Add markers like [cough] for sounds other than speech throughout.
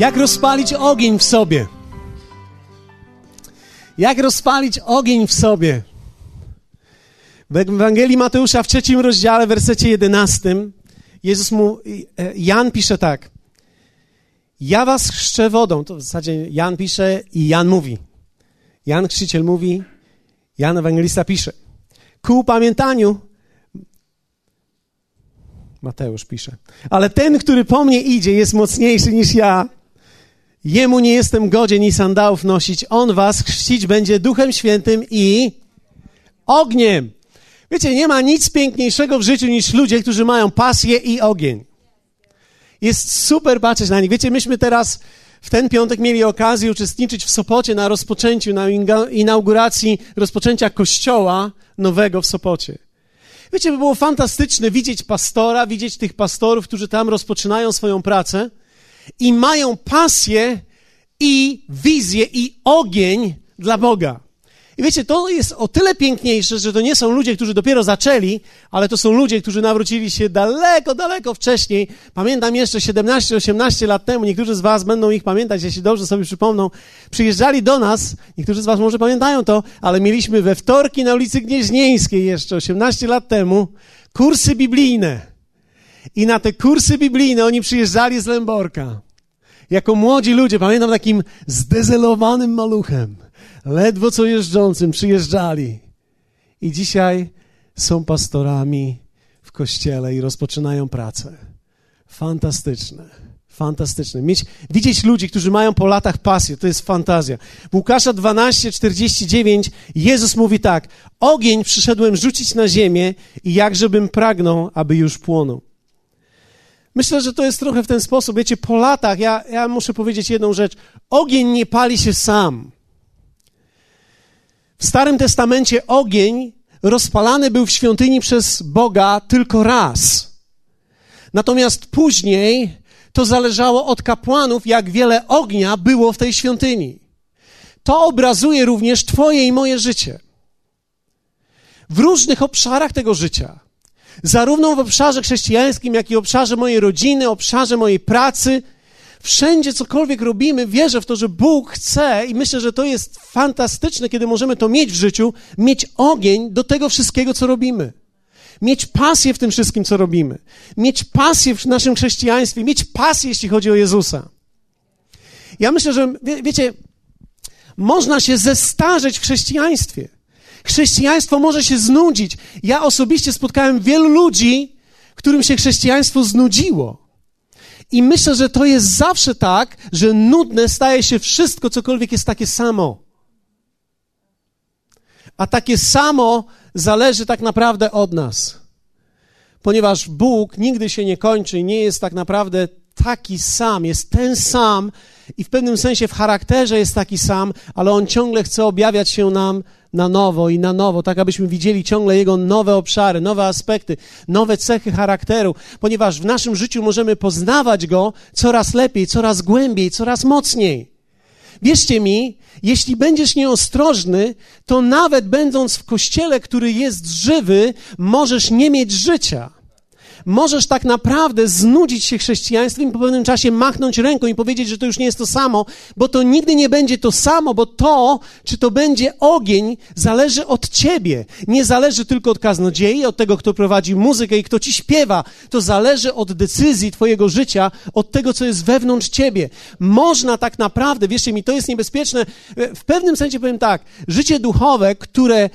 Jak rozpalić ogień w sobie? Jak rozpalić ogień w sobie? W Ewangelii Mateusza w trzecim rozdziale, wersecie jedenastym, Jezus mu, e, Jan pisze tak. Ja was chrzczę wodą. To w zasadzie Jan pisze i Jan mówi. Jan Chrzciciel mówi, Jan Ewangelista pisze. Ku pamiętaniu Mateusz pisze. Ale ten, który po mnie idzie, jest mocniejszy niż ja. Jemu nie jestem godzien i sandałów nosić. On was chrzcić będzie Duchem Świętym i ogniem. Wiecie, nie ma nic piękniejszego w życiu niż ludzie, którzy mają pasję i ogień. Jest super patrzeć na nich. Wiecie, myśmy teraz w ten piątek mieli okazję uczestniczyć w Sopocie na rozpoczęciu, na inauguracji rozpoczęcia kościoła nowego w Sopocie. Wiecie, by było fantastyczne widzieć pastora, widzieć tych pastorów, którzy tam rozpoczynają swoją pracę i mają pasję i wizję i ogień dla Boga. I wiecie, to jest o tyle piękniejsze, że to nie są ludzie, którzy dopiero zaczęli, ale to są ludzie, którzy nawrócili się daleko, daleko wcześniej. Pamiętam jeszcze 17-18 lat temu, niektórzy z Was będą ich pamiętać, jeśli dobrze sobie przypomną. Przyjeżdżali do nas, niektórzy z Was może pamiętają to, ale mieliśmy we wtorki na ulicy Gnieźnieńskiej jeszcze 18 lat temu kursy biblijne. I na te kursy biblijne oni przyjeżdżali z Lęborka. Jako młodzi ludzie, pamiętam takim zdezelowanym maluchem ledwo co jeżdżącym przyjeżdżali. I dzisiaj są pastorami w kościele i rozpoczynają pracę. Fantastyczne. Fantastyczne. Mieć, widzieć ludzi, którzy mają po latach pasję, to jest fantazja. W Łukasza 12, 49 Jezus mówi tak: Ogień przyszedłem rzucić na ziemię i jakżebym pragnął, aby już płonął. Myślę, że to jest trochę w ten sposób. Wiecie, po latach, ja, ja muszę powiedzieć jedną rzecz. Ogień nie pali się sam. W Starym Testamencie ogień rozpalany był w świątyni przez Boga tylko raz. Natomiast później to zależało od kapłanów, jak wiele ognia było w tej świątyni. To obrazuje również Twoje i moje życie. W różnych obszarach tego życia. Zarówno w obszarze chrześcijańskim, jak i obszarze mojej rodziny, obszarze mojej pracy, Wszędzie, cokolwiek robimy, wierzę w to, że Bóg chce i myślę, że to jest fantastyczne, kiedy możemy to mieć w życiu, mieć ogień do tego wszystkiego, co robimy. Mieć pasję w tym wszystkim, co robimy. Mieć pasję w naszym chrześcijaństwie, mieć pasję, jeśli chodzi o Jezusa. Ja myślę, że, wie, wiecie, można się zestarzeć w chrześcijaństwie. Chrześcijaństwo może się znudzić. Ja osobiście spotkałem wielu ludzi, którym się chrześcijaństwo znudziło. I myślę, że to jest zawsze tak, że nudne staje się wszystko, cokolwiek jest takie samo. A takie samo zależy tak naprawdę od nas. Ponieważ Bóg nigdy się nie kończy nie jest tak naprawdę taki sam, jest ten sam i w pewnym sensie w charakterze jest taki sam, ale On ciągle chce objawiać się nam na nowo i na nowo, tak abyśmy widzieli ciągle Jego nowe obszary, nowe aspekty, nowe cechy charakteru, ponieważ w naszym życiu możemy poznawać Go coraz lepiej, coraz głębiej, coraz mocniej. Wierzcie mi, jeśli będziesz nieostrożny, to nawet będąc w kościele, który jest żywy, możesz nie mieć życia możesz tak naprawdę znudzić się chrześcijaństwem i po pewnym czasie machnąć ręką i powiedzieć, że to już nie jest to samo, bo to nigdy nie będzie to samo, bo to, czy to będzie ogień, zależy od ciebie. Nie zależy tylko od kaznodziei, od tego, kto prowadzi muzykę i kto ci śpiewa. To zależy od decyzji twojego życia, od tego, co jest wewnątrz ciebie. Można tak naprawdę, wierzcie mi, to jest niebezpieczne. W pewnym sensie powiem tak, życie duchowe, które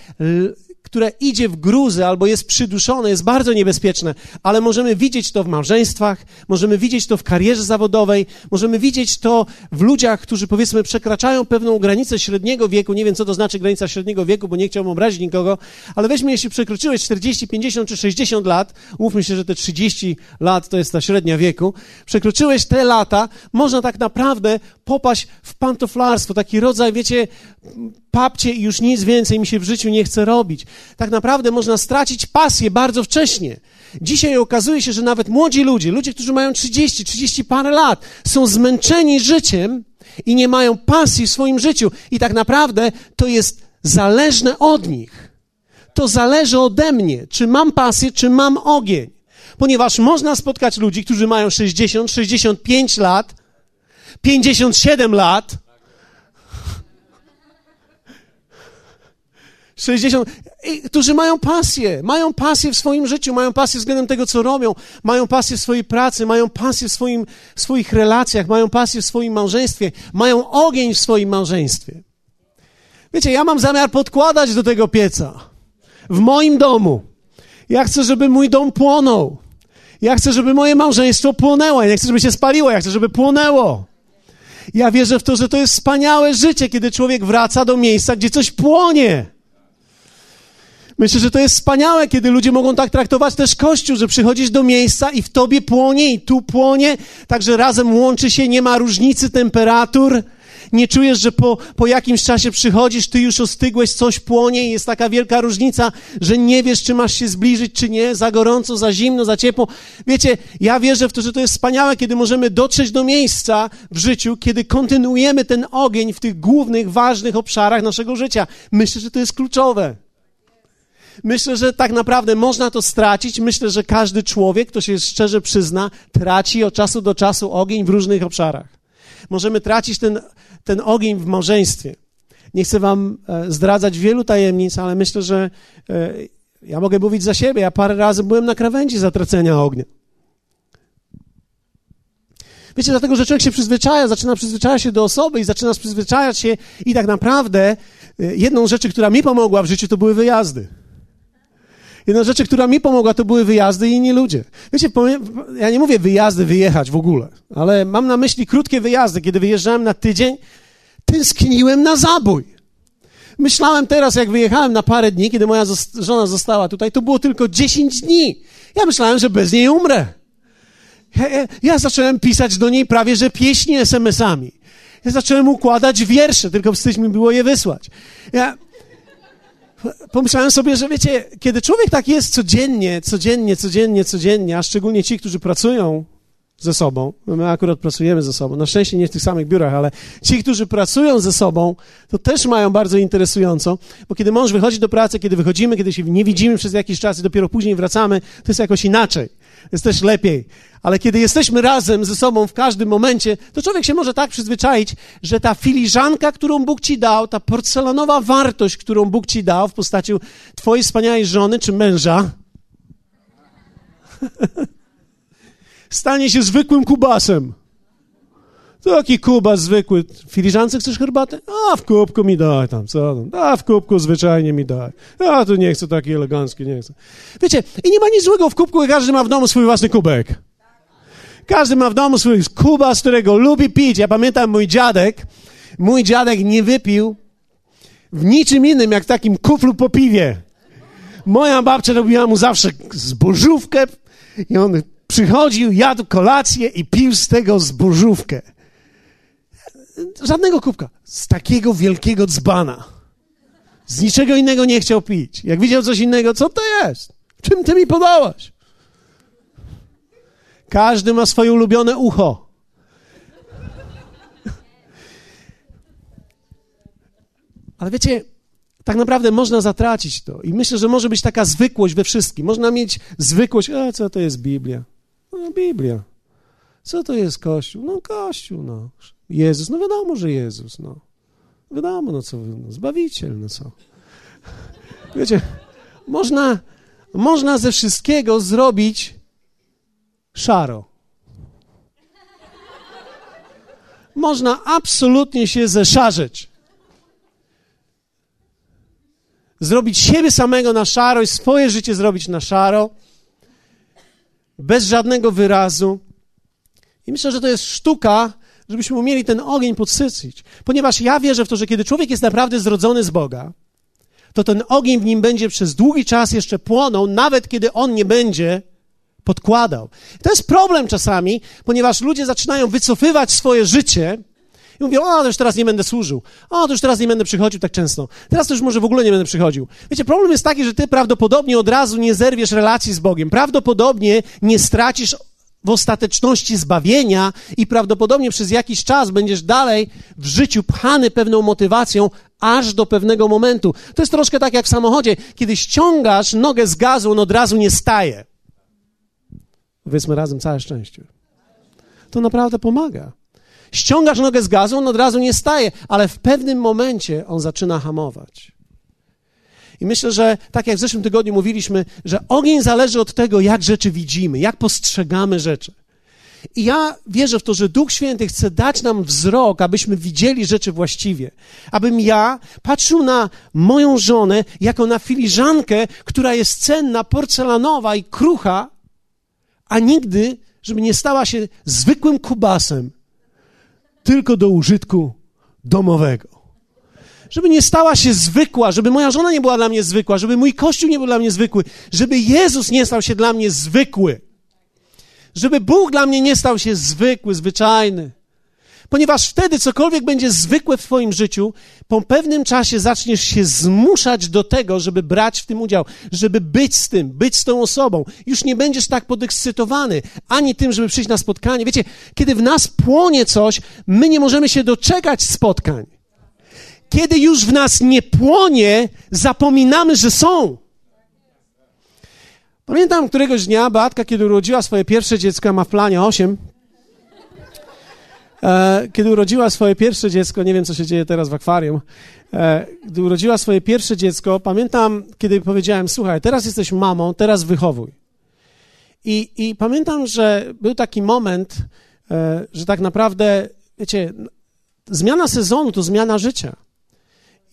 które idzie w gruzy albo jest przyduszone, jest bardzo niebezpieczne, ale możemy widzieć to w małżeństwach, możemy widzieć to w karierze zawodowej, możemy widzieć to w ludziach, którzy powiedzmy przekraczają pewną granicę średniego wieku. Nie wiem, co to znaczy granica średniego wieku, bo nie chciałbym obrazić nikogo, ale weźmy, jeśli przekroczyłeś 40, 50 czy 60 lat, mówmy się, że te 30 lat to jest ta średnia wieku, przekroczyłeś te lata, można tak naprawdę popaść w pantoflarstwo, taki rodzaj, wiecie, papcie i już nic więcej mi się w życiu nie chce robić. Tak naprawdę można stracić pasję bardzo wcześnie. Dzisiaj okazuje się, że nawet młodzi ludzie, ludzie, którzy mają 30, 30 parę lat, są zmęczeni życiem i nie mają pasji w swoim życiu. I tak naprawdę to jest zależne od nich. To zależy ode mnie, czy mam pasję, czy mam ogień. Ponieważ można spotkać ludzi, którzy mają 60, 65 lat, 57 lat. 60, którzy mają pasję, mają pasję w swoim życiu, mają pasję względem tego, co robią, mają pasję w swojej pracy, mają pasję w, swoim, w swoich relacjach, mają pasję w swoim małżeństwie, mają ogień w swoim małżeństwie. Wiecie, ja mam zamiar podkładać do tego pieca w moim domu. Ja chcę, żeby mój dom płonął. Ja chcę, żeby moje małżeństwo płonęło. Ja nie chcę, żeby się spaliło, ja chcę, żeby płonęło. Ja wierzę w to, że to jest wspaniałe życie, kiedy człowiek wraca do miejsca, gdzie coś płonie. Myślę, że to jest wspaniałe, kiedy ludzie mogą tak traktować też Kościół, że przychodzisz do miejsca i w tobie płonie i tu płonie, także razem łączy się, nie ma różnicy temperatur. Nie czujesz, że po, po jakimś czasie przychodzisz, ty już ostygłeś, coś płonie i jest taka wielka różnica, że nie wiesz, czy masz się zbliżyć, czy nie, za gorąco, za zimno, za ciepło. Wiecie, ja wierzę w to, że to jest wspaniałe, kiedy możemy dotrzeć do miejsca w życiu, kiedy kontynuujemy ten ogień w tych głównych, ważnych obszarach naszego życia. Myślę, że to jest kluczowe. Myślę, że tak naprawdę można to stracić. Myślę, że każdy człowiek, kto się szczerze przyzna, traci od czasu do czasu ogień w różnych obszarach. Możemy tracić ten, ten ogień w małżeństwie. Nie chcę wam e, zdradzać wielu tajemnic, ale myślę, że e, ja mogę mówić za siebie. Ja parę razy byłem na krawędzi zatracenia ognia. Wiecie, dlatego, że człowiek się przyzwyczaja, zaczyna przyzwyczajać się do osoby i zaczyna przyzwyczajać się i tak naprawdę e, jedną rzeczy, która mi pomogła w życiu, to były wyjazdy. Jedna rzecz, która mi pomogła, to były wyjazdy i inni ludzie. Wiecie, ja nie mówię wyjazdy, wyjechać w ogóle, ale mam na myśli krótkie wyjazdy. Kiedy wyjeżdżałem na tydzień, tęskniłem na zabój. Myślałem teraz, jak wyjechałem na parę dni, kiedy moja żona została tutaj, to było tylko 10 dni. Ja myślałem, że bez niej umrę. Ja, ja, ja zacząłem pisać do niej prawie, że pieśni SMS-ami. Ja zacząłem układać wiersze, tylko wstyd mi było je wysłać. Ja, pomyślałem sobie, że wiecie, kiedy człowiek tak jest codziennie, codziennie, codziennie, codziennie, a szczególnie ci, którzy pracują ze sobą, my akurat pracujemy ze sobą, na szczęście nie w tych samych biurach, ale ci, którzy pracują ze sobą, to też mają bardzo interesująco, bo kiedy mąż wychodzi do pracy, kiedy wychodzimy, kiedy się nie widzimy przez jakiś czas i dopiero później wracamy, to jest jakoś inaczej. Jest też lepiej. Ale kiedy jesteśmy razem ze sobą w każdym momencie, to człowiek się może tak przyzwyczaić, że ta filiżanka, którą Bóg ci dał, ta porcelanowa wartość, którą Bóg ci dał w postaci twojej wspaniałej żony czy męża, [laughs] stanie się zwykłym kubasem. Taki kubas zwykły. Filiżance chcesz herbatę? A, w kubku mi daj tam, co tam. A, w kubku zwyczajnie mi daj. A, tu nie chcę taki elegancki, nie chcę. Wiecie, i nie ma nic złego w kubku, każdy ma w domu swój własny kubek. Każdy ma w domu swój kubas, którego lubi pić. Ja pamiętam mój dziadek, mój dziadek nie wypił w niczym innym, jak takim kuflu po piwie. Moja babcia robiła mu zawsze zbożówkę i on przychodził, jadł kolację i pił z tego zbożówkę żadnego kubka. Z takiego wielkiego dzbana. Z niczego innego nie chciał pić. Jak widział coś innego, co to jest? Czym ty mi podałaś? Każdy ma swoje ulubione ucho. Ale wiecie, tak naprawdę można zatracić to. I myślę, że może być taka zwykłość we wszystkim. Można mieć zwykłość, a co to jest Biblia? No, Biblia. Co to jest Kościół? No, Kościół, no. Jezus, no wiadomo, że Jezus, no. Wiadomo, no co, no, Zbawiciel, no co. Wiecie, można, można ze wszystkiego zrobić szaro. Można absolutnie się zeszarzeć. Zrobić siebie samego na szaro i swoje życie zrobić na szaro, bez żadnego wyrazu. I myślę, że to jest sztuka, żebyśmy umieli ten ogień podsycić. Ponieważ ja wierzę w to, że kiedy człowiek jest naprawdę zrodzony z Boga, to ten ogień w nim będzie przez długi czas jeszcze płonął, nawet kiedy on nie będzie podkładał. To jest problem czasami, ponieważ ludzie zaczynają wycofywać swoje życie i mówią, o, to już teraz nie będę służył, o, to już teraz nie będę przychodził tak często, teraz to już może w ogóle nie będę przychodził. Wiecie, problem jest taki, że ty prawdopodobnie od razu nie zerwiesz relacji z Bogiem, prawdopodobnie nie stracisz w ostateczności zbawienia i prawdopodobnie przez jakiś czas będziesz dalej w życiu pchany pewną motywacją aż do pewnego momentu. To jest troszkę tak jak w samochodzie. Kiedy ściągasz nogę z gazu, on od razu nie staje. Powiedzmy razem całe szczęście. To naprawdę pomaga. Ściągasz nogę z gazu, on od razu nie staje, ale w pewnym momencie on zaczyna hamować. I myślę, że tak jak w zeszłym tygodniu mówiliśmy, że ogień zależy od tego, jak rzeczy widzimy, jak postrzegamy rzeczy. I ja wierzę w to, że Duch Święty chce dać nam wzrok, abyśmy widzieli rzeczy właściwie. Abym ja patrzył na moją żonę jako na filiżankę, która jest cenna, porcelanowa i krucha, a nigdy, żeby nie stała się zwykłym kubasem, tylko do użytku domowego. Żeby nie stała się zwykła, żeby moja żona nie była dla mnie zwykła, żeby mój kościół nie był dla mnie zwykły, żeby Jezus nie stał się dla mnie zwykły. Żeby Bóg dla mnie nie stał się zwykły, zwyczajny. Ponieważ wtedy cokolwiek będzie zwykłe w Twoim życiu, po pewnym czasie zaczniesz się zmuszać do tego, żeby brać w tym udział, żeby być z tym, być z tą osobą. Już nie będziesz tak podekscytowany ani tym, żeby przyjść na spotkanie. Wiecie, kiedy w nas płonie coś, my nie możemy się doczekać spotkań. Kiedy już w nas nie płonie, zapominamy, że są. Pamiętam któregoś dnia Beatka, kiedy urodziła swoje pierwsze dziecko, ma w planie osiem, e, kiedy urodziła swoje pierwsze dziecko, nie wiem co się dzieje teraz w akwarium, e, gdy urodziła swoje pierwsze dziecko, pamiętam, kiedy powiedziałem, słuchaj, teraz jesteś mamą, teraz wychowuj. I, i pamiętam, że był taki moment, e, że tak naprawdę, wiecie, zmiana sezonu to zmiana życia.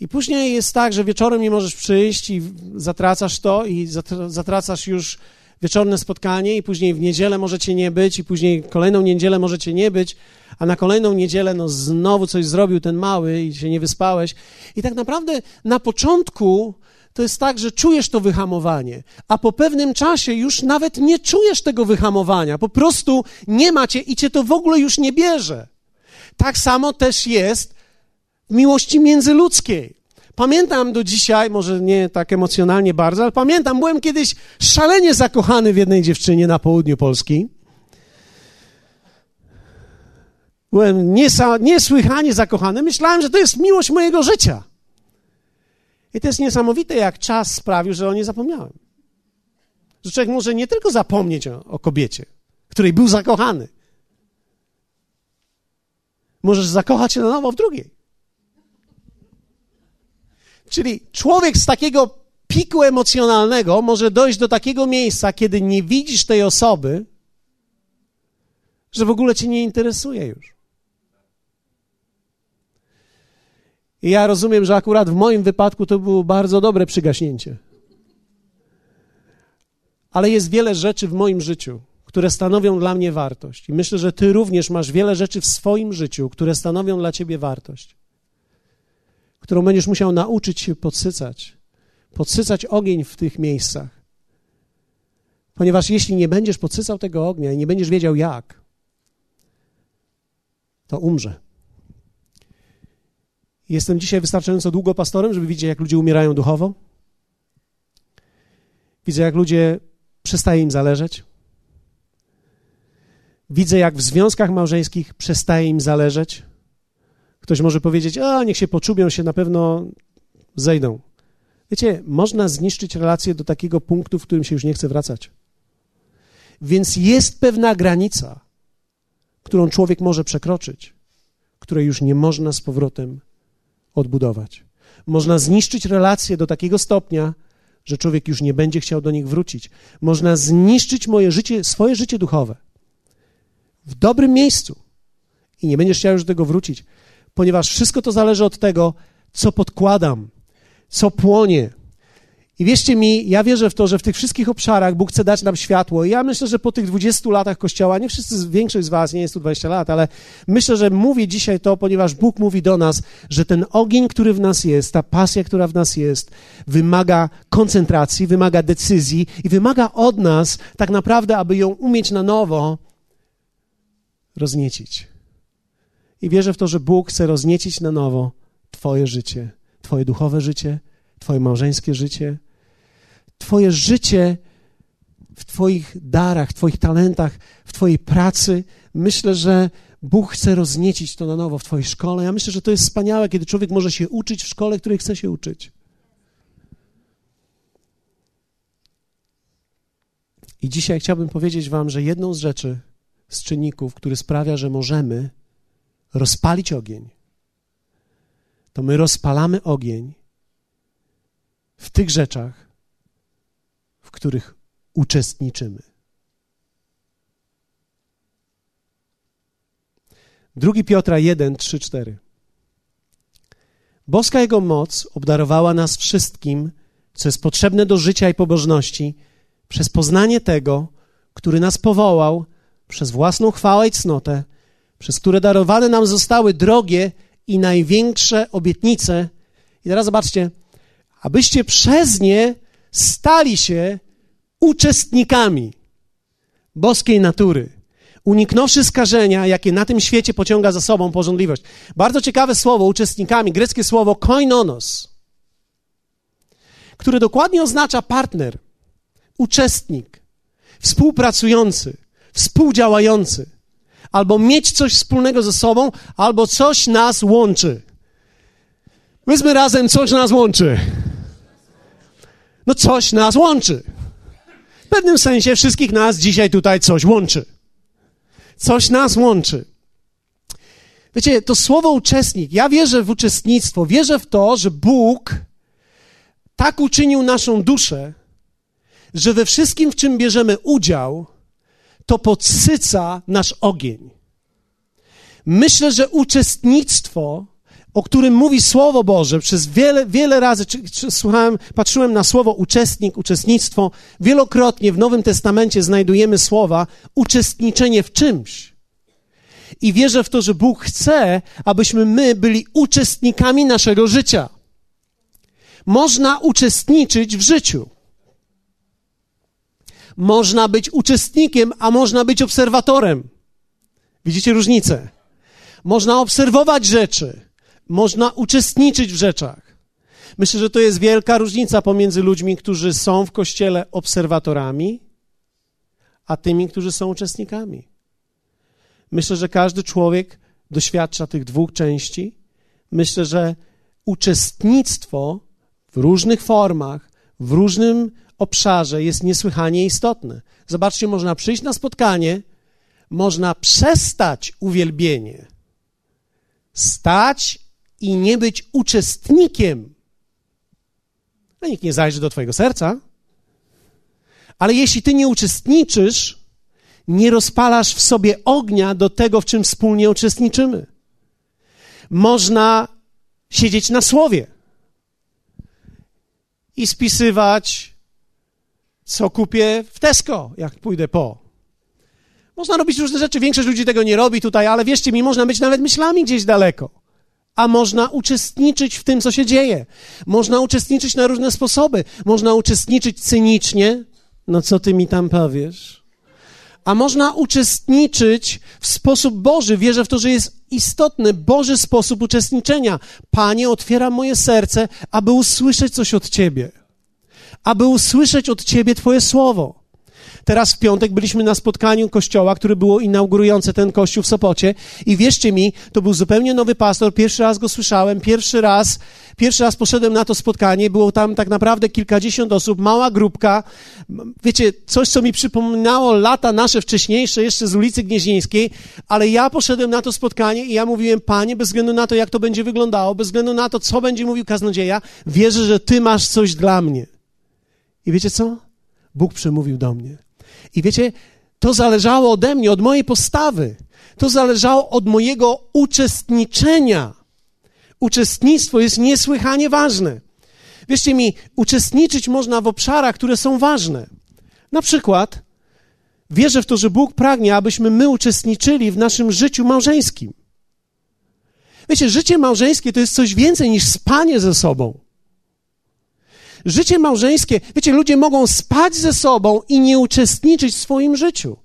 I później jest tak, że wieczorem nie możesz przyjść i zatracasz to i zatracasz już wieczorne spotkanie i później w niedzielę możecie nie być i później kolejną niedzielę możecie nie być, a na kolejną niedzielę no znowu coś zrobił ten mały i się nie wyspałeś. I tak naprawdę na początku to jest tak, że czujesz to wyhamowanie, a po pewnym czasie już nawet nie czujesz tego wyhamowania, po prostu nie macie i cię to w ogóle już nie bierze. Tak samo też jest miłości międzyludzkiej. Pamiętam do dzisiaj, może nie tak emocjonalnie bardzo, ale pamiętam, byłem kiedyś szalenie zakochany w jednej dziewczynie na południu Polski. Byłem niesłychanie zakochany. Myślałem, że to jest miłość mojego życia. I to jest niesamowite, jak czas sprawił, że o nie zapomniałem. Że człowiek może nie tylko zapomnieć o, o kobiecie, której był zakochany. Możesz zakochać się na nowo w drugiej. Czyli człowiek z takiego piku emocjonalnego może dojść do takiego miejsca, kiedy nie widzisz tej osoby, że w ogóle cię nie interesuje już. I ja rozumiem, że akurat w moim wypadku to było bardzo dobre przygaśnięcie. Ale jest wiele rzeczy w moim życiu, które stanowią dla mnie wartość. I myślę, że ty również masz wiele rzeczy w swoim życiu, które stanowią dla ciebie wartość którą będziesz musiał nauczyć się podsycać. Podsycać ogień w tych miejscach. Ponieważ jeśli nie będziesz podsycał tego ognia i nie będziesz wiedział jak, to umrze. Jestem dzisiaj wystarczająco długo pastorem, żeby widzieć, jak ludzie umierają duchowo. Widzę, jak ludzie przestaje im zależeć. Widzę, jak w związkach małżeńskich przestaje im zależeć. Ktoś może powiedzieć, a niech się poczubią, się na pewno zejdą. Wiecie, można zniszczyć relacje do takiego punktu, w którym się już nie chce wracać. Więc jest pewna granica, którą człowiek może przekroczyć, której już nie można z powrotem odbudować. Można zniszczyć relacje do takiego stopnia, że człowiek już nie będzie chciał do nich wrócić. Można zniszczyć moje życie, swoje życie duchowe w dobrym miejscu i nie będziesz chciał już do tego wrócić ponieważ wszystko to zależy od tego, co podkładam, co płonie. I wierzcie mi, ja wierzę w to, że w tych wszystkich obszarach Bóg chce dać nam światło. I ja myślę, że po tych 20 latach Kościoła, nie wszyscy, większość z Was nie jest tu 20 lat, ale myślę, że mówię dzisiaj to, ponieważ Bóg mówi do nas, że ten ogień, który w nas jest, ta pasja, która w nas jest, wymaga koncentracji, wymaga decyzji i wymaga od nas tak naprawdę, aby ją umieć na nowo rozniecić. I wierzę w to, że Bóg chce rozniecić na nowo Twoje życie, Twoje duchowe życie, Twoje małżeńskie życie, Twoje życie w Twoich darach, Twoich talentach, w Twojej pracy. Myślę, że Bóg chce rozniecić to na nowo w Twojej szkole. Ja myślę, że to jest wspaniałe, kiedy człowiek może się uczyć w szkole, której chce się uczyć. I dzisiaj chciałbym powiedzieć Wam, że jedną z rzeczy, z czynników, który sprawia, że możemy rozpalić ogień, to my rozpalamy ogień w tych rzeczach, w których uczestniczymy. Drugi Piotra 1, 3, 4. Boska Jego moc obdarowała nas wszystkim, co jest potrzebne do życia i pobożności, przez poznanie tego, który nas powołał, przez własną chwałę i cnotę, przez które darowane nam zostały drogie i największe obietnice. I teraz zobaczcie, abyście przez nie stali się uczestnikami boskiej natury, uniknąwszy skażenia, jakie na tym świecie pociąga za sobą porządliwość. Bardzo ciekawe słowo, uczestnikami, greckie słowo koinonos, które dokładnie oznacza partner, uczestnik, współpracujący, współdziałający, albo mieć coś wspólnego ze sobą, albo coś nas łączy. Powiedzmy razem, coś nas łączy. No coś nas łączy. W pewnym sensie wszystkich nas dzisiaj tutaj coś łączy. Coś nas łączy. Wiecie, to słowo uczestnik, ja wierzę w uczestnictwo, wierzę w to, że Bóg tak uczynił naszą duszę, że we wszystkim, w czym bierzemy udział, to podsyca nasz ogień. Myślę, że uczestnictwo, o którym mówi Słowo Boże, przez wiele, wiele razy czy, czy, słuchałem, patrzyłem na słowo uczestnik, uczestnictwo. Wielokrotnie w Nowym Testamencie znajdujemy słowa uczestniczenie w czymś. I wierzę w to, że Bóg chce, abyśmy my byli uczestnikami naszego życia. Można uczestniczyć w życiu. Można być uczestnikiem, a można być obserwatorem. Widzicie różnicę? Można obserwować rzeczy, można uczestniczyć w rzeczach. Myślę, że to jest wielka różnica pomiędzy ludźmi, którzy są w kościele obserwatorami, a tymi, którzy są uczestnikami. Myślę, że każdy człowiek doświadcza tych dwóch części. Myślę, że uczestnictwo w różnych formach, w różnym obszarze jest niesłychanie istotne. Zobaczcie, można przyjść na spotkanie, można przestać uwielbienie, stać i nie być uczestnikiem. No, nikt nie zajrzy do Twojego serca. Ale jeśli Ty nie uczestniczysz, nie rozpalasz w sobie ognia do tego, w czym wspólnie uczestniczymy. Można siedzieć na słowie i spisywać, co kupię w Tesco, jak pójdę po. Można robić różne rzeczy, większość ludzi tego nie robi tutaj, ale wierzcie mi, można być nawet myślami gdzieś daleko. A można uczestniczyć w tym, co się dzieje. Można uczestniczyć na różne sposoby. Można uczestniczyć cynicznie. No co ty mi tam powiesz? A można uczestniczyć w sposób Boży. Wierzę w to, że jest istotny Boży sposób uczestniczenia. Panie, otwieram moje serce, aby usłyszeć coś od Ciebie. Aby usłyszeć od Ciebie Twoje słowo. Teraz w piątek byliśmy na spotkaniu kościoła, które było inaugurujące ten kościół w Sopocie i wierzcie mi, to był zupełnie nowy pastor, pierwszy raz go słyszałem, pierwszy raz, pierwszy raz poszedłem na to spotkanie, było tam tak naprawdę kilkadziesiąt osób, mała grupka, wiecie, coś, co mi przypominało lata nasze wcześniejsze, jeszcze z ulicy Gnieźnieńskiej, ale ja poszedłem na to spotkanie i ja mówiłem, Panie, bez względu na to, jak to będzie wyglądało, bez względu na to, co będzie mówił kaznodzieja, wierzę, że Ty masz coś dla mnie. I wiecie co? Bóg przemówił do mnie. I wiecie, to zależało ode mnie, od mojej postawy. To zależało od mojego uczestniczenia. Uczestnictwo jest niesłychanie ważne. Wierzcie mi, uczestniczyć można w obszarach, które są ważne. Na przykład, wierzę w to, że Bóg pragnie, abyśmy my uczestniczyli w naszym życiu małżeńskim. Wiecie, życie małżeńskie to jest coś więcej niż spanie ze sobą. Życie małżeńskie, wiecie, ludzie mogą spać ze sobą i nie uczestniczyć w swoim życiu.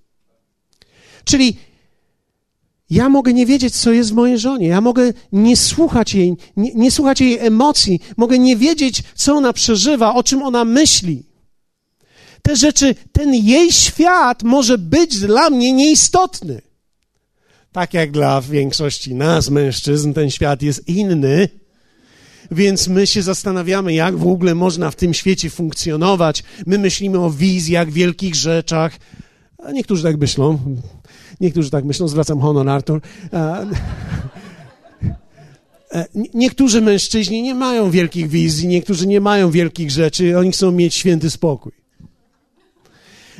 Czyli ja mogę nie wiedzieć, co jest w mojej żonie. Ja mogę nie słuchać jej, nie, nie, słuchać jej emocji. Mogę nie wiedzieć, co ona przeżywa, o czym ona myśli. Te rzeczy, ten jej świat może być dla mnie nieistotny. Tak jak dla większości nas, mężczyzn, ten świat jest inny. Więc my się zastanawiamy, jak w ogóle można w tym świecie funkcjonować. My myślimy o wizjach, wielkich rzeczach. A niektórzy tak myślą. Niektórzy tak myślą, zwracam honor, Artur. E, niektórzy mężczyźni nie mają wielkich wizji, niektórzy nie mają wielkich rzeczy, oni chcą mieć święty spokój.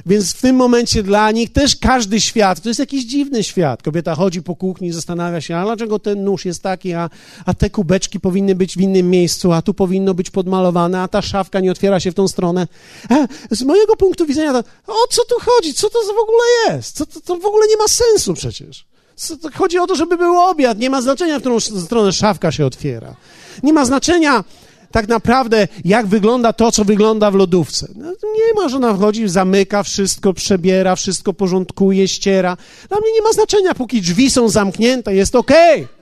Więc w tym momencie dla nich też każdy świat, to jest jakiś dziwny świat. Kobieta chodzi po kuchni, zastanawia się, a dlaczego ten nóż jest taki, a, a te kubeczki powinny być w innym miejscu, a tu powinno być podmalowane, a ta szafka nie otwiera się w tą stronę. Z mojego punktu widzenia, to, o co tu chodzi? Co to w ogóle jest? Co, to, to w ogóle nie ma sensu przecież. Chodzi o to, żeby był obiad. Nie ma znaczenia, w którą stronę szafka się otwiera. Nie ma znaczenia, tak naprawdę, jak wygląda to, co wygląda w lodówce. No, nie ma, że ona wchodzi, zamyka wszystko, przebiera, wszystko porządkuje, ściera. Dla mnie nie ma znaczenia, póki drzwi są zamknięte, jest okej. Okay.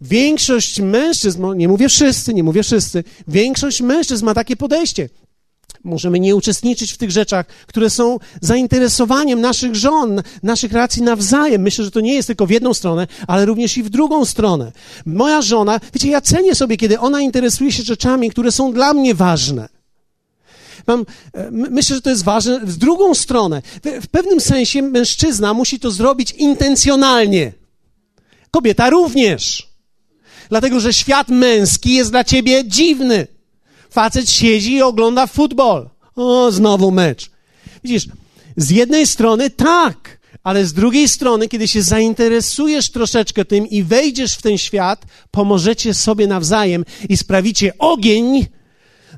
Większość mężczyzn, nie mówię wszyscy, nie mówię wszyscy, większość mężczyzn ma takie podejście. Możemy nie uczestniczyć w tych rzeczach, które są zainteresowaniem naszych żon, naszych relacji nawzajem. Myślę, że to nie jest tylko w jedną stronę, ale również i w drugą stronę. Moja żona, wiecie, ja cenię sobie, kiedy ona interesuje się rzeczami, które są dla mnie ważne. Mam, e, myślę, że to jest ważne w drugą stronę. W, w pewnym sensie mężczyzna musi to zrobić intencjonalnie. Kobieta również. Dlatego, że świat męski jest dla ciebie dziwny. Facet siedzi i ogląda futbol. O, znowu mecz. Widzisz, z jednej strony tak, ale z drugiej strony, kiedy się zainteresujesz troszeczkę tym i wejdziesz w ten świat, pomożecie sobie nawzajem i sprawicie ogień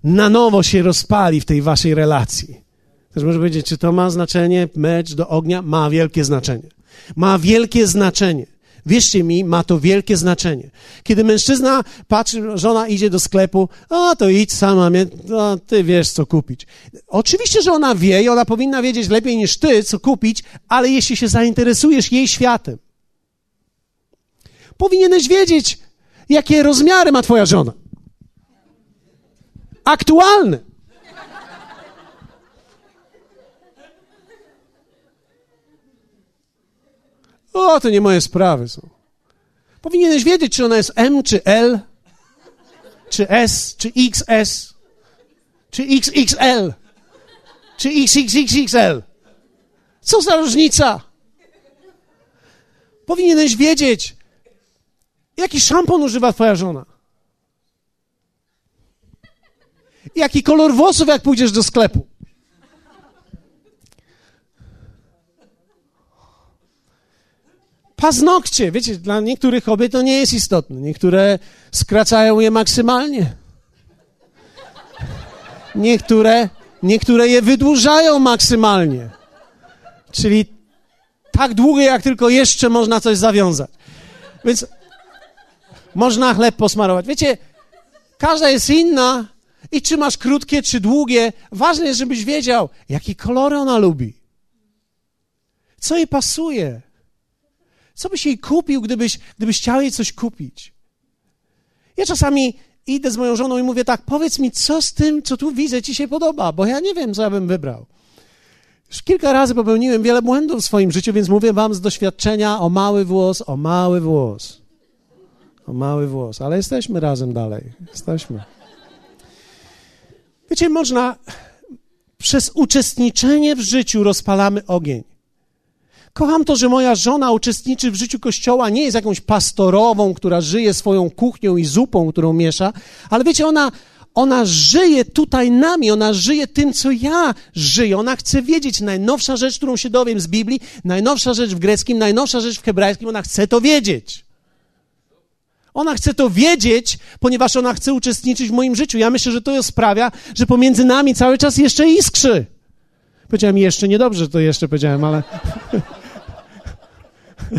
na nowo się rozpali w tej waszej relacji. Też może powiedzieć, czy to ma znaczenie, mecz do ognia? Ma wielkie znaczenie. Ma wielkie znaczenie. Wierzcie mi, ma to wielkie znaczenie. Kiedy mężczyzna patrzy, żona idzie do sklepu, o to idź sama, no, ty wiesz co kupić. Oczywiście, że ona wie i ona powinna wiedzieć lepiej niż ty, co kupić, ale jeśli się zainteresujesz jej światem, powinieneś wiedzieć, jakie rozmiary ma twoja żona. Aktualne. O, to nie moje sprawy są. Powinieneś wiedzieć, czy ona jest M, czy L, czy S, czy XS, czy XXL, czy XXXXL. Co za różnica? Powinieneś wiedzieć, jaki szampon używa twoja żona. Jaki kolor włosów, jak pójdziesz do sklepu. Paznokcie, wiecie, dla niektórych kobiet to nie jest istotne. Niektóre skracają je maksymalnie. Niektóre, niektóre je wydłużają maksymalnie. Czyli tak długie, jak tylko jeszcze można coś zawiązać. Więc można chleb posmarować. Wiecie, każda jest inna i czy masz krótkie, czy długie. Ważne jest, żebyś wiedział, jakie kolory ona lubi. Co jej pasuje. Co byś jej kupił, gdybyś, gdybyś chciał jej coś kupić? Ja czasami idę z moją żoną i mówię tak, powiedz mi, co z tym, co tu widzę, ci się podoba, bo ja nie wiem, co ja bym wybrał. Już kilka razy popełniłem wiele błędów w swoim życiu, więc mówię wam z doświadczenia o mały włos, o mały włos. O mały włos, ale jesteśmy razem dalej. Jesteśmy. Wiecie, można przez uczestniczenie w życiu rozpalamy ogień. Kocham to, że moja żona uczestniczy w życiu kościoła, nie jest jakąś pastorową, która żyje swoją kuchnią i zupą, którą miesza, ale wiecie, ona, ona żyje tutaj nami, ona żyje tym, co ja żyję. Ona chce wiedzieć najnowsza rzecz, którą się dowiem z Biblii, najnowsza rzecz w greckim, najnowsza rzecz w hebrajskim, ona chce to wiedzieć. Ona chce to wiedzieć, ponieważ ona chce uczestniczyć w moim życiu. Ja myślę, że to sprawia, że pomiędzy nami cały czas jeszcze iskrzy. Powiedziałem jeszcze niedobrze, to jeszcze powiedziałem, ale. [laughs]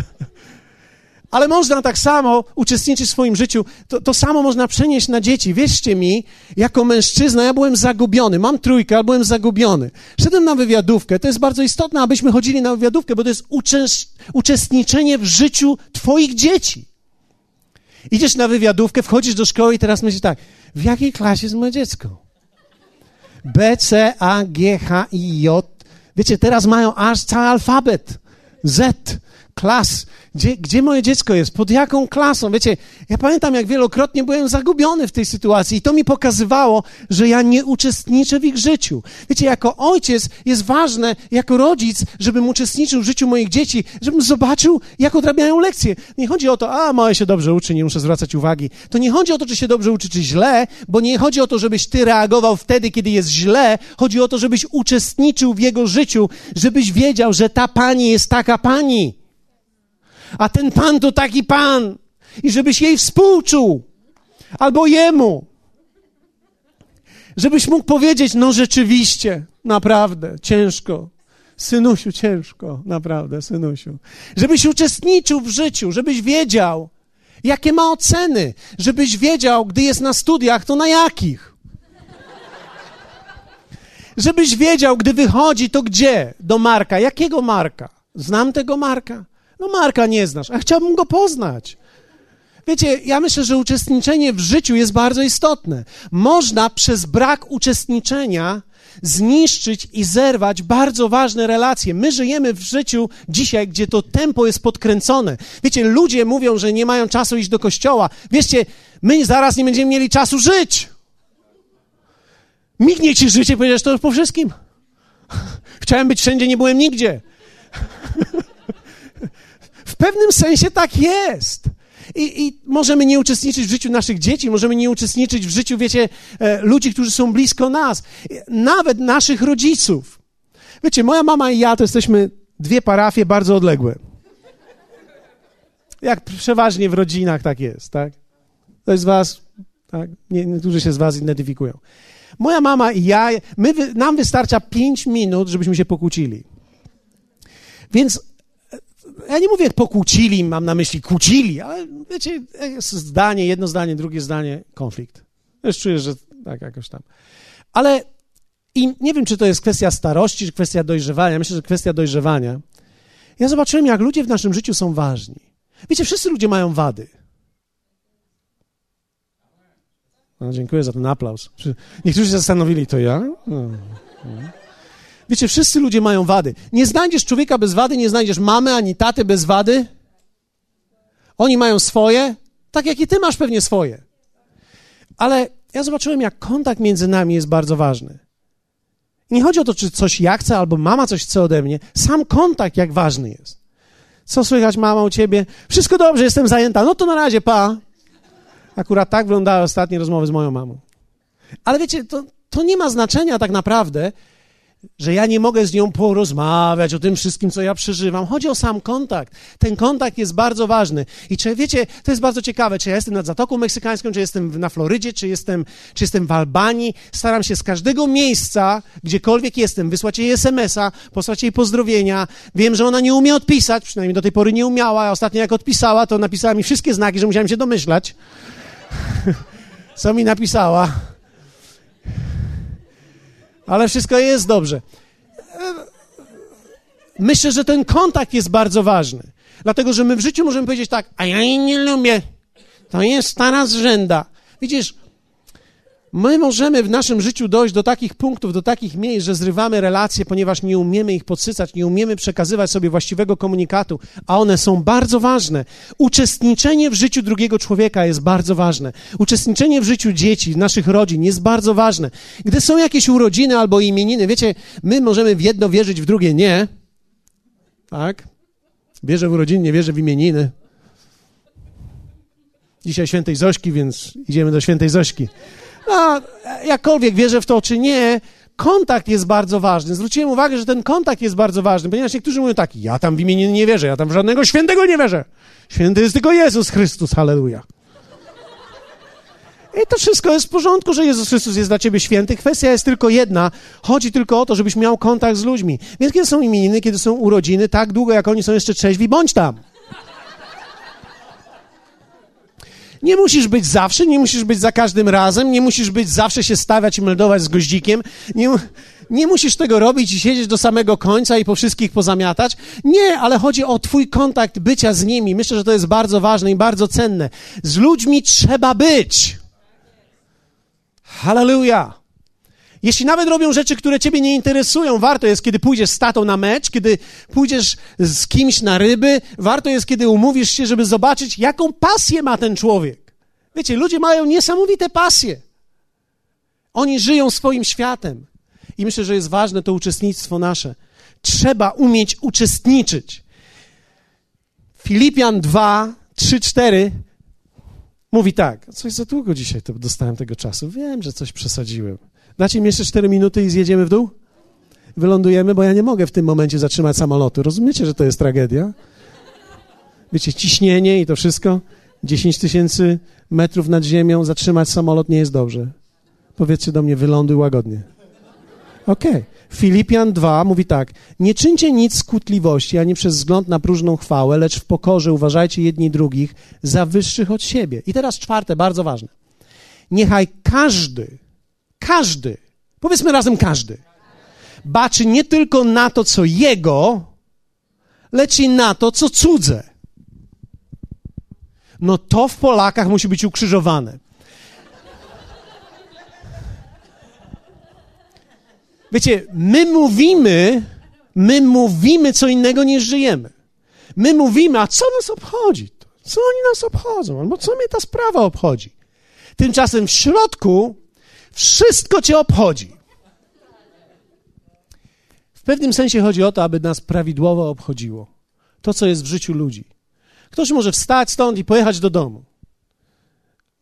Ale można tak samo uczestniczyć w swoim życiu. To, to samo można przenieść na dzieci. Wierzcie mi, jako mężczyzna ja byłem zagubiony. Mam trójkę, ale byłem zagubiony. Szedłem na wywiadówkę. To jest bardzo istotne, abyśmy chodzili na wywiadówkę, bo to jest uczestniczenie w życiu twoich dzieci. Idziesz na wywiadówkę, wchodzisz do szkoły i teraz myślisz tak, w jakiej klasie jest moje dziecko? B, C, A, G, H, I, J. Wiecie, teraz mają aż cały alfabet. Z, klas. Gdzie, gdzie moje dziecko jest? Pod jaką klasą? Wiecie, ja pamiętam, jak wielokrotnie byłem zagubiony w tej sytuacji i to mi pokazywało, że ja nie uczestniczę w ich życiu. Wiecie, jako ojciec jest ważne, jako rodzic, żebym uczestniczył w życiu moich dzieci, żebym zobaczył, jak odrabiają lekcje. Nie chodzi o to, a małe się dobrze uczy, nie muszę zwracać uwagi. To nie chodzi o to, czy się dobrze uczy, czy źle, bo nie chodzi o to, żebyś ty reagował wtedy, kiedy jest źle. Chodzi o to, żebyś uczestniczył w jego życiu, żebyś wiedział, że ta pani jest taka pani a ten pan to taki pan. I żebyś jej współczuł, albo jemu. Żebyś mógł powiedzieć, no rzeczywiście, naprawdę, ciężko. Synusiu, ciężko, naprawdę, synusiu. Żebyś uczestniczył w życiu, żebyś wiedział, jakie ma oceny, żebyś wiedział, gdy jest na studiach, to na jakich. Żebyś wiedział, gdy wychodzi, to gdzie? Do Marka. Jakiego Marka? Znam tego Marka. No Marka nie znasz, a chciałbym go poznać. Wiecie, ja myślę, że uczestniczenie w życiu jest bardzo istotne. Można przez brak uczestniczenia zniszczyć i zerwać bardzo ważne relacje. My żyjemy w życiu dzisiaj, gdzie to tempo jest podkręcone. Wiecie, ludzie mówią, że nie mają czasu iść do kościoła. Wiecie, my zaraz nie będziemy mieli czasu żyć. Mignie ci życie, powiedziesz to po wszystkim. [laughs] Chciałem być wszędzie, nie byłem nigdzie. [laughs] W pewnym sensie tak jest. I, I, możemy nie uczestniczyć w życiu naszych dzieci, możemy nie uczestniczyć w życiu, wiecie, e, ludzi, którzy są blisko nas, nawet naszych rodziców. Wiecie, moja mama i ja to jesteśmy dwie parafie bardzo odległe. Jak przeważnie w rodzinach tak jest, tak? Ktoś z was, tak? Nie, niektórzy się z was identyfikują. Moja mama i ja, my, nam wystarcza pięć minut, żebyśmy się pokłócili. Więc ja nie mówię pokłócili, mam na myśli kłócili, ale wiecie, jest zdanie, jedno zdanie, drugie zdanie, konflikt. Już czuję, że tak jakoś tam. Ale i nie wiem, czy to jest kwestia starości, czy kwestia dojrzewania. Myślę, że kwestia dojrzewania. Ja zobaczyłem, jak ludzie w naszym życiu są ważni. Wiecie, wszyscy ludzie mają wady. No, dziękuję za ten aplauz. Niektórzy się zastanowili, to ja? No. no. Wiecie, wszyscy ludzie mają wady. Nie znajdziesz człowieka bez wady, nie znajdziesz mamy ani taty bez wady. Oni mają swoje, tak jak i ty masz pewnie swoje. Ale ja zobaczyłem, jak kontakt między nami jest bardzo ważny. Nie chodzi o to, czy coś ja chcę, albo mama coś chce ode mnie. Sam kontakt, jak ważny jest. Co słychać, mama, u ciebie? Wszystko dobrze, jestem zajęta. No to na razie, pa. Akurat tak wyglądały ostatnie rozmowy z moją mamą. Ale wiecie, to, to nie ma znaczenia tak naprawdę, że ja nie mogę z nią porozmawiać o tym wszystkim, co ja przeżywam. Chodzi o sam kontakt. Ten kontakt jest bardzo ważny. I czy wiecie, to jest bardzo ciekawe, czy ja jestem nad Zatoką Meksykańską, czy jestem na Florydzie, czy jestem, czy jestem w Albanii. Staram się z każdego miejsca, gdziekolwiek jestem, wysłać jej SMS-a, posłać jej pozdrowienia. Wiem, że ona nie umie odpisać, przynajmniej do tej pory nie umiała, ostatnio jak odpisała, to napisała mi wszystkie znaki, że musiałem się domyślać. [laughs] co mi napisała ale wszystko jest dobrze. Myślę, że ten kontakt jest bardzo ważny. Dlatego, że my w życiu możemy powiedzieć tak, a ja jej nie lubię. To jest stara zrzęda. Widzisz, My możemy w naszym życiu dojść do takich punktów, do takich miejsc, że zrywamy relacje, ponieważ nie umiemy ich podsycać, nie umiemy przekazywać sobie właściwego komunikatu, a one są bardzo ważne. Uczestniczenie w życiu drugiego człowieka jest bardzo ważne. Uczestniczenie w życiu dzieci, naszych rodzin jest bardzo ważne. Gdy są jakieś urodziny albo imieniny, wiecie, my możemy w jedno wierzyć, w drugie nie. Tak? Wierzę w urodziny, nie wierzę w imieniny. Dzisiaj świętej Zośki, więc idziemy do świętej Zośki. No, jakkolwiek wierzę w to, czy nie, kontakt jest bardzo ważny. Zwróciłem uwagę, że ten kontakt jest bardzo ważny, ponieważ niektórzy mówią tak, ja tam w imieniu nie wierzę, ja tam w żadnego świętego nie wierzę. Święty jest tylko Jezus Chrystus, halleluja. I to wszystko jest w porządku, że Jezus Chrystus jest dla ciebie święty. Kwestia jest tylko jedna. Chodzi tylko o to, żebyś miał kontakt z ludźmi. Więc kiedy są imieniny, kiedy są urodziny, tak długo jak oni są jeszcze trzeźwi, bądź tam. Nie musisz być zawsze, nie musisz być za każdym razem, nie musisz być zawsze się stawiać i meldować z goździkiem. Nie, nie musisz tego robić i siedzieć do samego końca i po wszystkich pozamiatać. Nie, ale chodzi o Twój kontakt bycia z nimi. Myślę, że to jest bardzo ważne i bardzo cenne. Z ludźmi trzeba być. Hallelujah. Jeśli nawet robią rzeczy, które ciebie nie interesują, warto jest, kiedy pójdziesz z tatą na mecz, kiedy pójdziesz z kimś na ryby, warto jest, kiedy umówisz się, żeby zobaczyć, jaką pasję ma ten człowiek. Wiecie, ludzie mają niesamowite pasje. Oni żyją swoim światem. I myślę, że jest ważne to uczestnictwo nasze. Trzeba umieć uczestniczyć. Filipian 2, 3, 4 mówi tak. Coś za długo dzisiaj to dostałem tego czasu. Wiem, że coś przesadziłem. Dacie mi jeszcze 4 minuty i zjedziemy w dół? Wylądujemy, bo ja nie mogę w tym momencie zatrzymać samolotu. Rozumiecie, że to jest tragedia? Wiecie, ciśnienie i to wszystko. 10 tysięcy metrów nad ziemią, zatrzymać samolot nie jest dobrze. Powiedzcie do mnie, wyląduj łagodnie. Okej. Okay. Filipian 2 mówi tak: Nie czyńcie nic z kłótliwości, ani przez wzgląd na próżną chwałę, lecz w pokorze uważajcie jedni drugich za wyższych od siebie. I teraz czwarte, bardzo ważne. Niechaj każdy, każdy, powiedzmy razem każdy, baczy nie tylko na to, co jego, lecz i na to, co cudze. No to w Polakach musi być ukrzyżowane. Wiecie, my mówimy, my mówimy co innego niż żyjemy. My mówimy, a co nas obchodzi? Co oni nas obchodzą? Albo co mnie ta sprawa obchodzi? Tymczasem w środku wszystko cię obchodzi. W pewnym sensie chodzi o to, aby nas prawidłowo obchodziło. To, co jest w życiu ludzi. Ktoś może wstać stąd i pojechać do domu.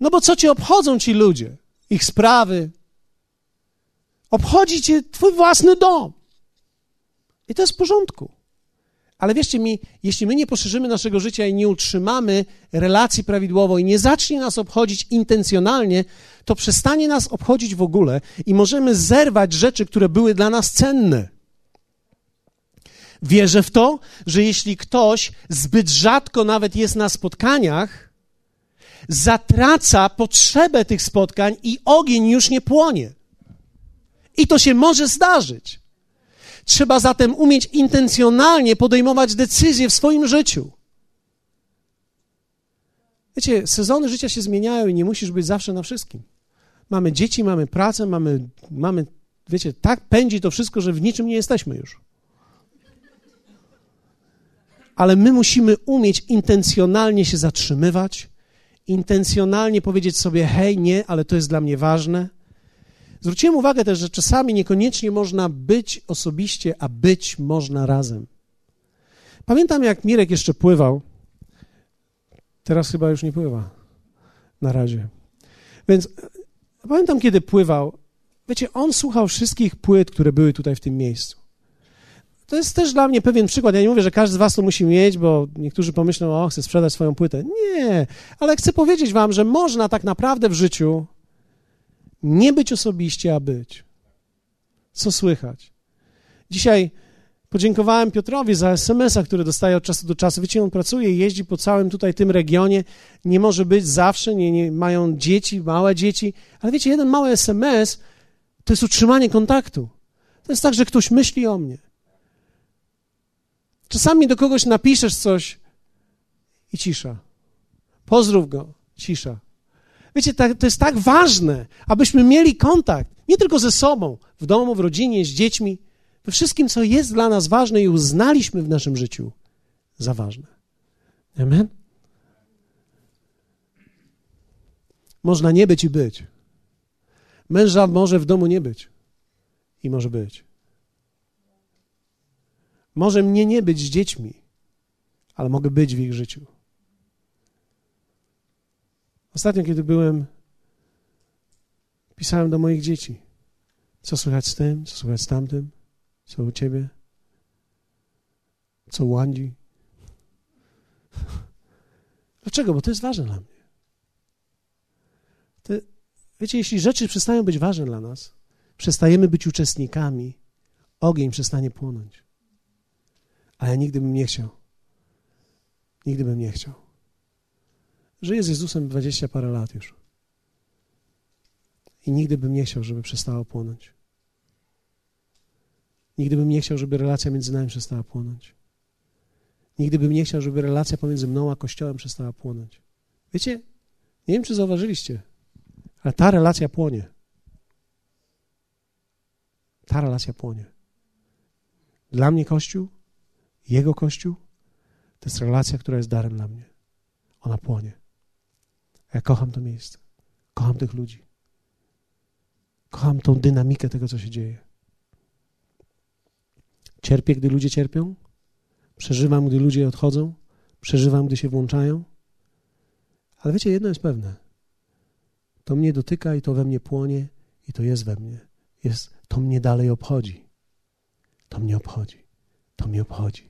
No bo co cię obchodzą ci ludzie? Ich sprawy, Obchodzi cię twój własny dom. I to jest w porządku. Ale wierzcie mi, jeśli my nie poszerzymy naszego życia i nie utrzymamy relacji prawidłowo i nie zacznie nas obchodzić intencjonalnie, to przestanie nas obchodzić w ogóle i możemy zerwać rzeczy, które były dla nas cenne. Wierzę w to, że jeśli ktoś zbyt rzadko nawet jest na spotkaniach, zatraca potrzebę tych spotkań i ogień już nie płonie. I to się może zdarzyć. Trzeba zatem umieć intencjonalnie podejmować decyzje w swoim życiu. Wiecie, sezony życia się zmieniają i nie musisz być zawsze na wszystkim. Mamy dzieci, mamy pracę, mamy, mamy wiecie, tak pędzi to wszystko, że w niczym nie jesteśmy już. Ale my musimy umieć intencjonalnie się zatrzymywać, intencjonalnie powiedzieć sobie: hej, nie, ale to jest dla mnie ważne. Zwróciłem uwagę też, że czasami niekoniecznie można być osobiście, a być można razem. Pamiętam, jak Mirek jeszcze pływał. Teraz chyba już nie pływa. Na razie. Więc e, pamiętam, kiedy pływał. Wiecie, on słuchał wszystkich płyt, które były tutaj w tym miejscu. To jest też dla mnie pewien przykład. Ja nie mówię, że każdy z Was to musi mieć, bo niektórzy pomyślą, o, chcę sprzedać swoją płytę. Nie, ale chcę powiedzieć Wam, że można tak naprawdę w życiu nie być osobiście, a być. Co słychać? Dzisiaj podziękowałem Piotrowi za SMS-a, który dostaje od czasu do czasu. Wiecie, on pracuje, jeździ po całym tutaj tym regionie. Nie może być zawsze, nie, nie, mają dzieci, małe dzieci. Ale wiecie, jeden mały SMS to jest utrzymanie kontaktu. To jest tak, że ktoś myśli o mnie. Czasami do kogoś napiszesz coś i cisza. Pozdrów go, cisza. Wiecie, to jest tak ważne, abyśmy mieli kontakt nie tylko ze sobą, w domu, w rodzinie, z dziećmi, we wszystkim, co jest dla nas ważne i uznaliśmy w naszym życiu za ważne. Amen? Można nie być i być. Męża może w domu nie być i może być. Może mnie nie być z dziećmi, ale mogę być w ich życiu. Ostatnio, kiedy byłem, pisałem do moich dzieci. Co słychać z tym, co słychać z tamtym, co u ciebie, co u Andzi. [laughs] Dlaczego? Bo to jest ważne dla mnie. To, wiecie, jeśli rzeczy przestają być ważne dla nas, przestajemy być uczestnikami, ogień przestanie płonąć. A ja nigdy bym nie chciał. Nigdy bym nie chciał. Żyję z Jezusem dwadzieścia parę lat już. I nigdy bym nie chciał, żeby przestało płonąć. Nigdy bym nie chciał, żeby relacja między nami przestała płonąć. Nigdy bym nie chciał, żeby relacja pomiędzy mną a Kościołem przestała płonąć. Wiecie, nie wiem, czy zauważyliście, ale ta relacja płonie. ta relacja płonie. Dla mnie Kościół, Jego Kościół, to jest relacja, która jest darem dla mnie. Ona płonie. Ja kocham to miejsce. Kocham tych ludzi. Kocham tą dynamikę tego, co się dzieje. Cierpię, gdy ludzie cierpią. Przeżywam, gdy ludzie odchodzą. Przeżywam, gdy się włączają. Ale wiecie, jedno jest pewne. To mnie dotyka i to we mnie płonie i to jest we mnie. Jest, to mnie dalej obchodzi. To mnie obchodzi. To mnie obchodzi.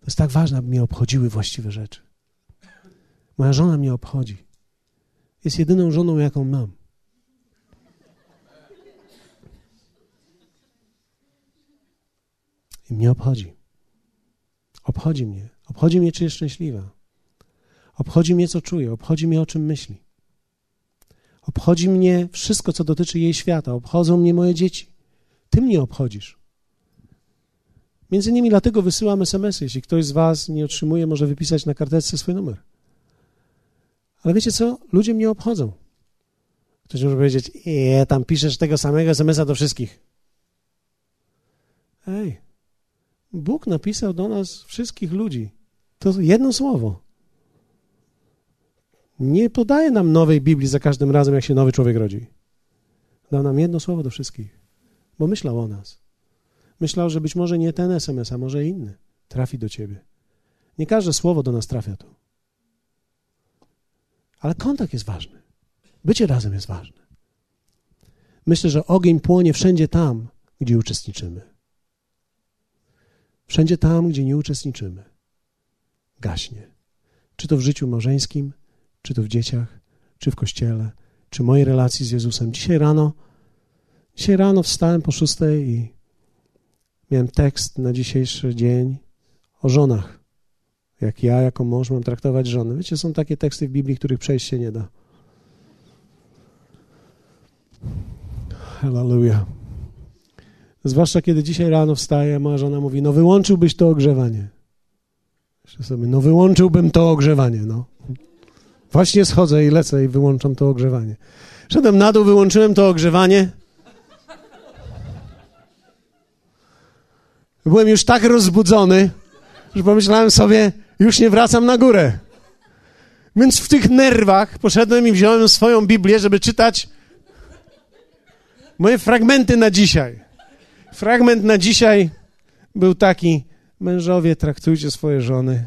To jest tak ważne, aby mnie obchodziły właściwe rzeczy. Moja żona mnie obchodzi. Jest jedyną żoną, jaką mam. I mnie obchodzi. Obchodzi mnie. Obchodzi mnie, czy jest szczęśliwa. Obchodzi mnie, co czuje. Obchodzi mnie, o czym myśli. Obchodzi mnie wszystko, co dotyczy jej świata. Obchodzą mnie moje dzieci. Ty mnie obchodzisz. Między innymi dlatego wysyłam SMS-y. Jeśli ktoś z Was nie otrzymuje, może wypisać na karteczce swój numer. Ale wiecie co? Ludzie mnie obchodzą. Ktoś może powiedzieć, je, tam piszesz tego samego SMS-a do wszystkich. Ej, Bóg napisał do nas wszystkich ludzi. To jedno słowo. Nie podaje nam nowej Biblii za każdym razem, jak się nowy człowiek rodzi. Dał nam jedno słowo do wszystkich, bo myślał o nas. Myślał, że być może nie ten SMS, a może inny trafi do ciebie. Nie każde słowo do nas trafia tu. Ale kontakt jest ważny. Bycie razem jest ważne. Myślę, że ogień płonie wszędzie tam, gdzie uczestniczymy. Wszędzie tam, gdzie nie uczestniczymy, gaśnie. Czy to w życiu małżeńskim, czy to w dzieciach, czy w kościele, czy mojej relacji z Jezusem. Dzisiaj rano, dzisiaj rano wstałem po szóstej i miałem tekst na dzisiejszy dzień o żonach. Jak ja, jako mąż, mam traktować żony. Wiecie, są takie teksty w Biblii, których przejść się nie da. Hallelujah. Zwłaszcza kiedy dzisiaj rano wstaję, moja żona mówi, no wyłączyłbyś to ogrzewanie. Myślę sobie, no wyłączyłbym to ogrzewanie, no. Właśnie schodzę i lecę i wyłączam to ogrzewanie. Szedłem na dół, wyłączyłem to ogrzewanie. Byłem już tak rozbudzony, że pomyślałem sobie, już nie wracam na górę. Więc w tych nerwach poszedłem i wziąłem swoją Biblię, żeby czytać moje fragmenty na dzisiaj. Fragment na dzisiaj był taki: Mężowie, traktujcie swoje żony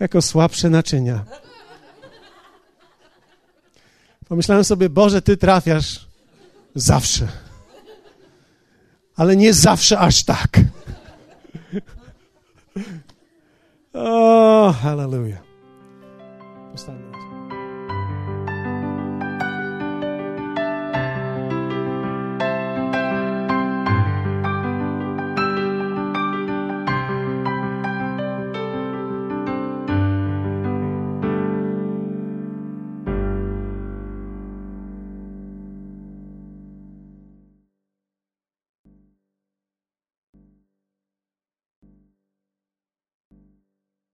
jako słabsze naczynia. Pomyślałem sobie, Boże, Ty trafiasz zawsze. Ale nie zawsze aż tak. O, hallelujah.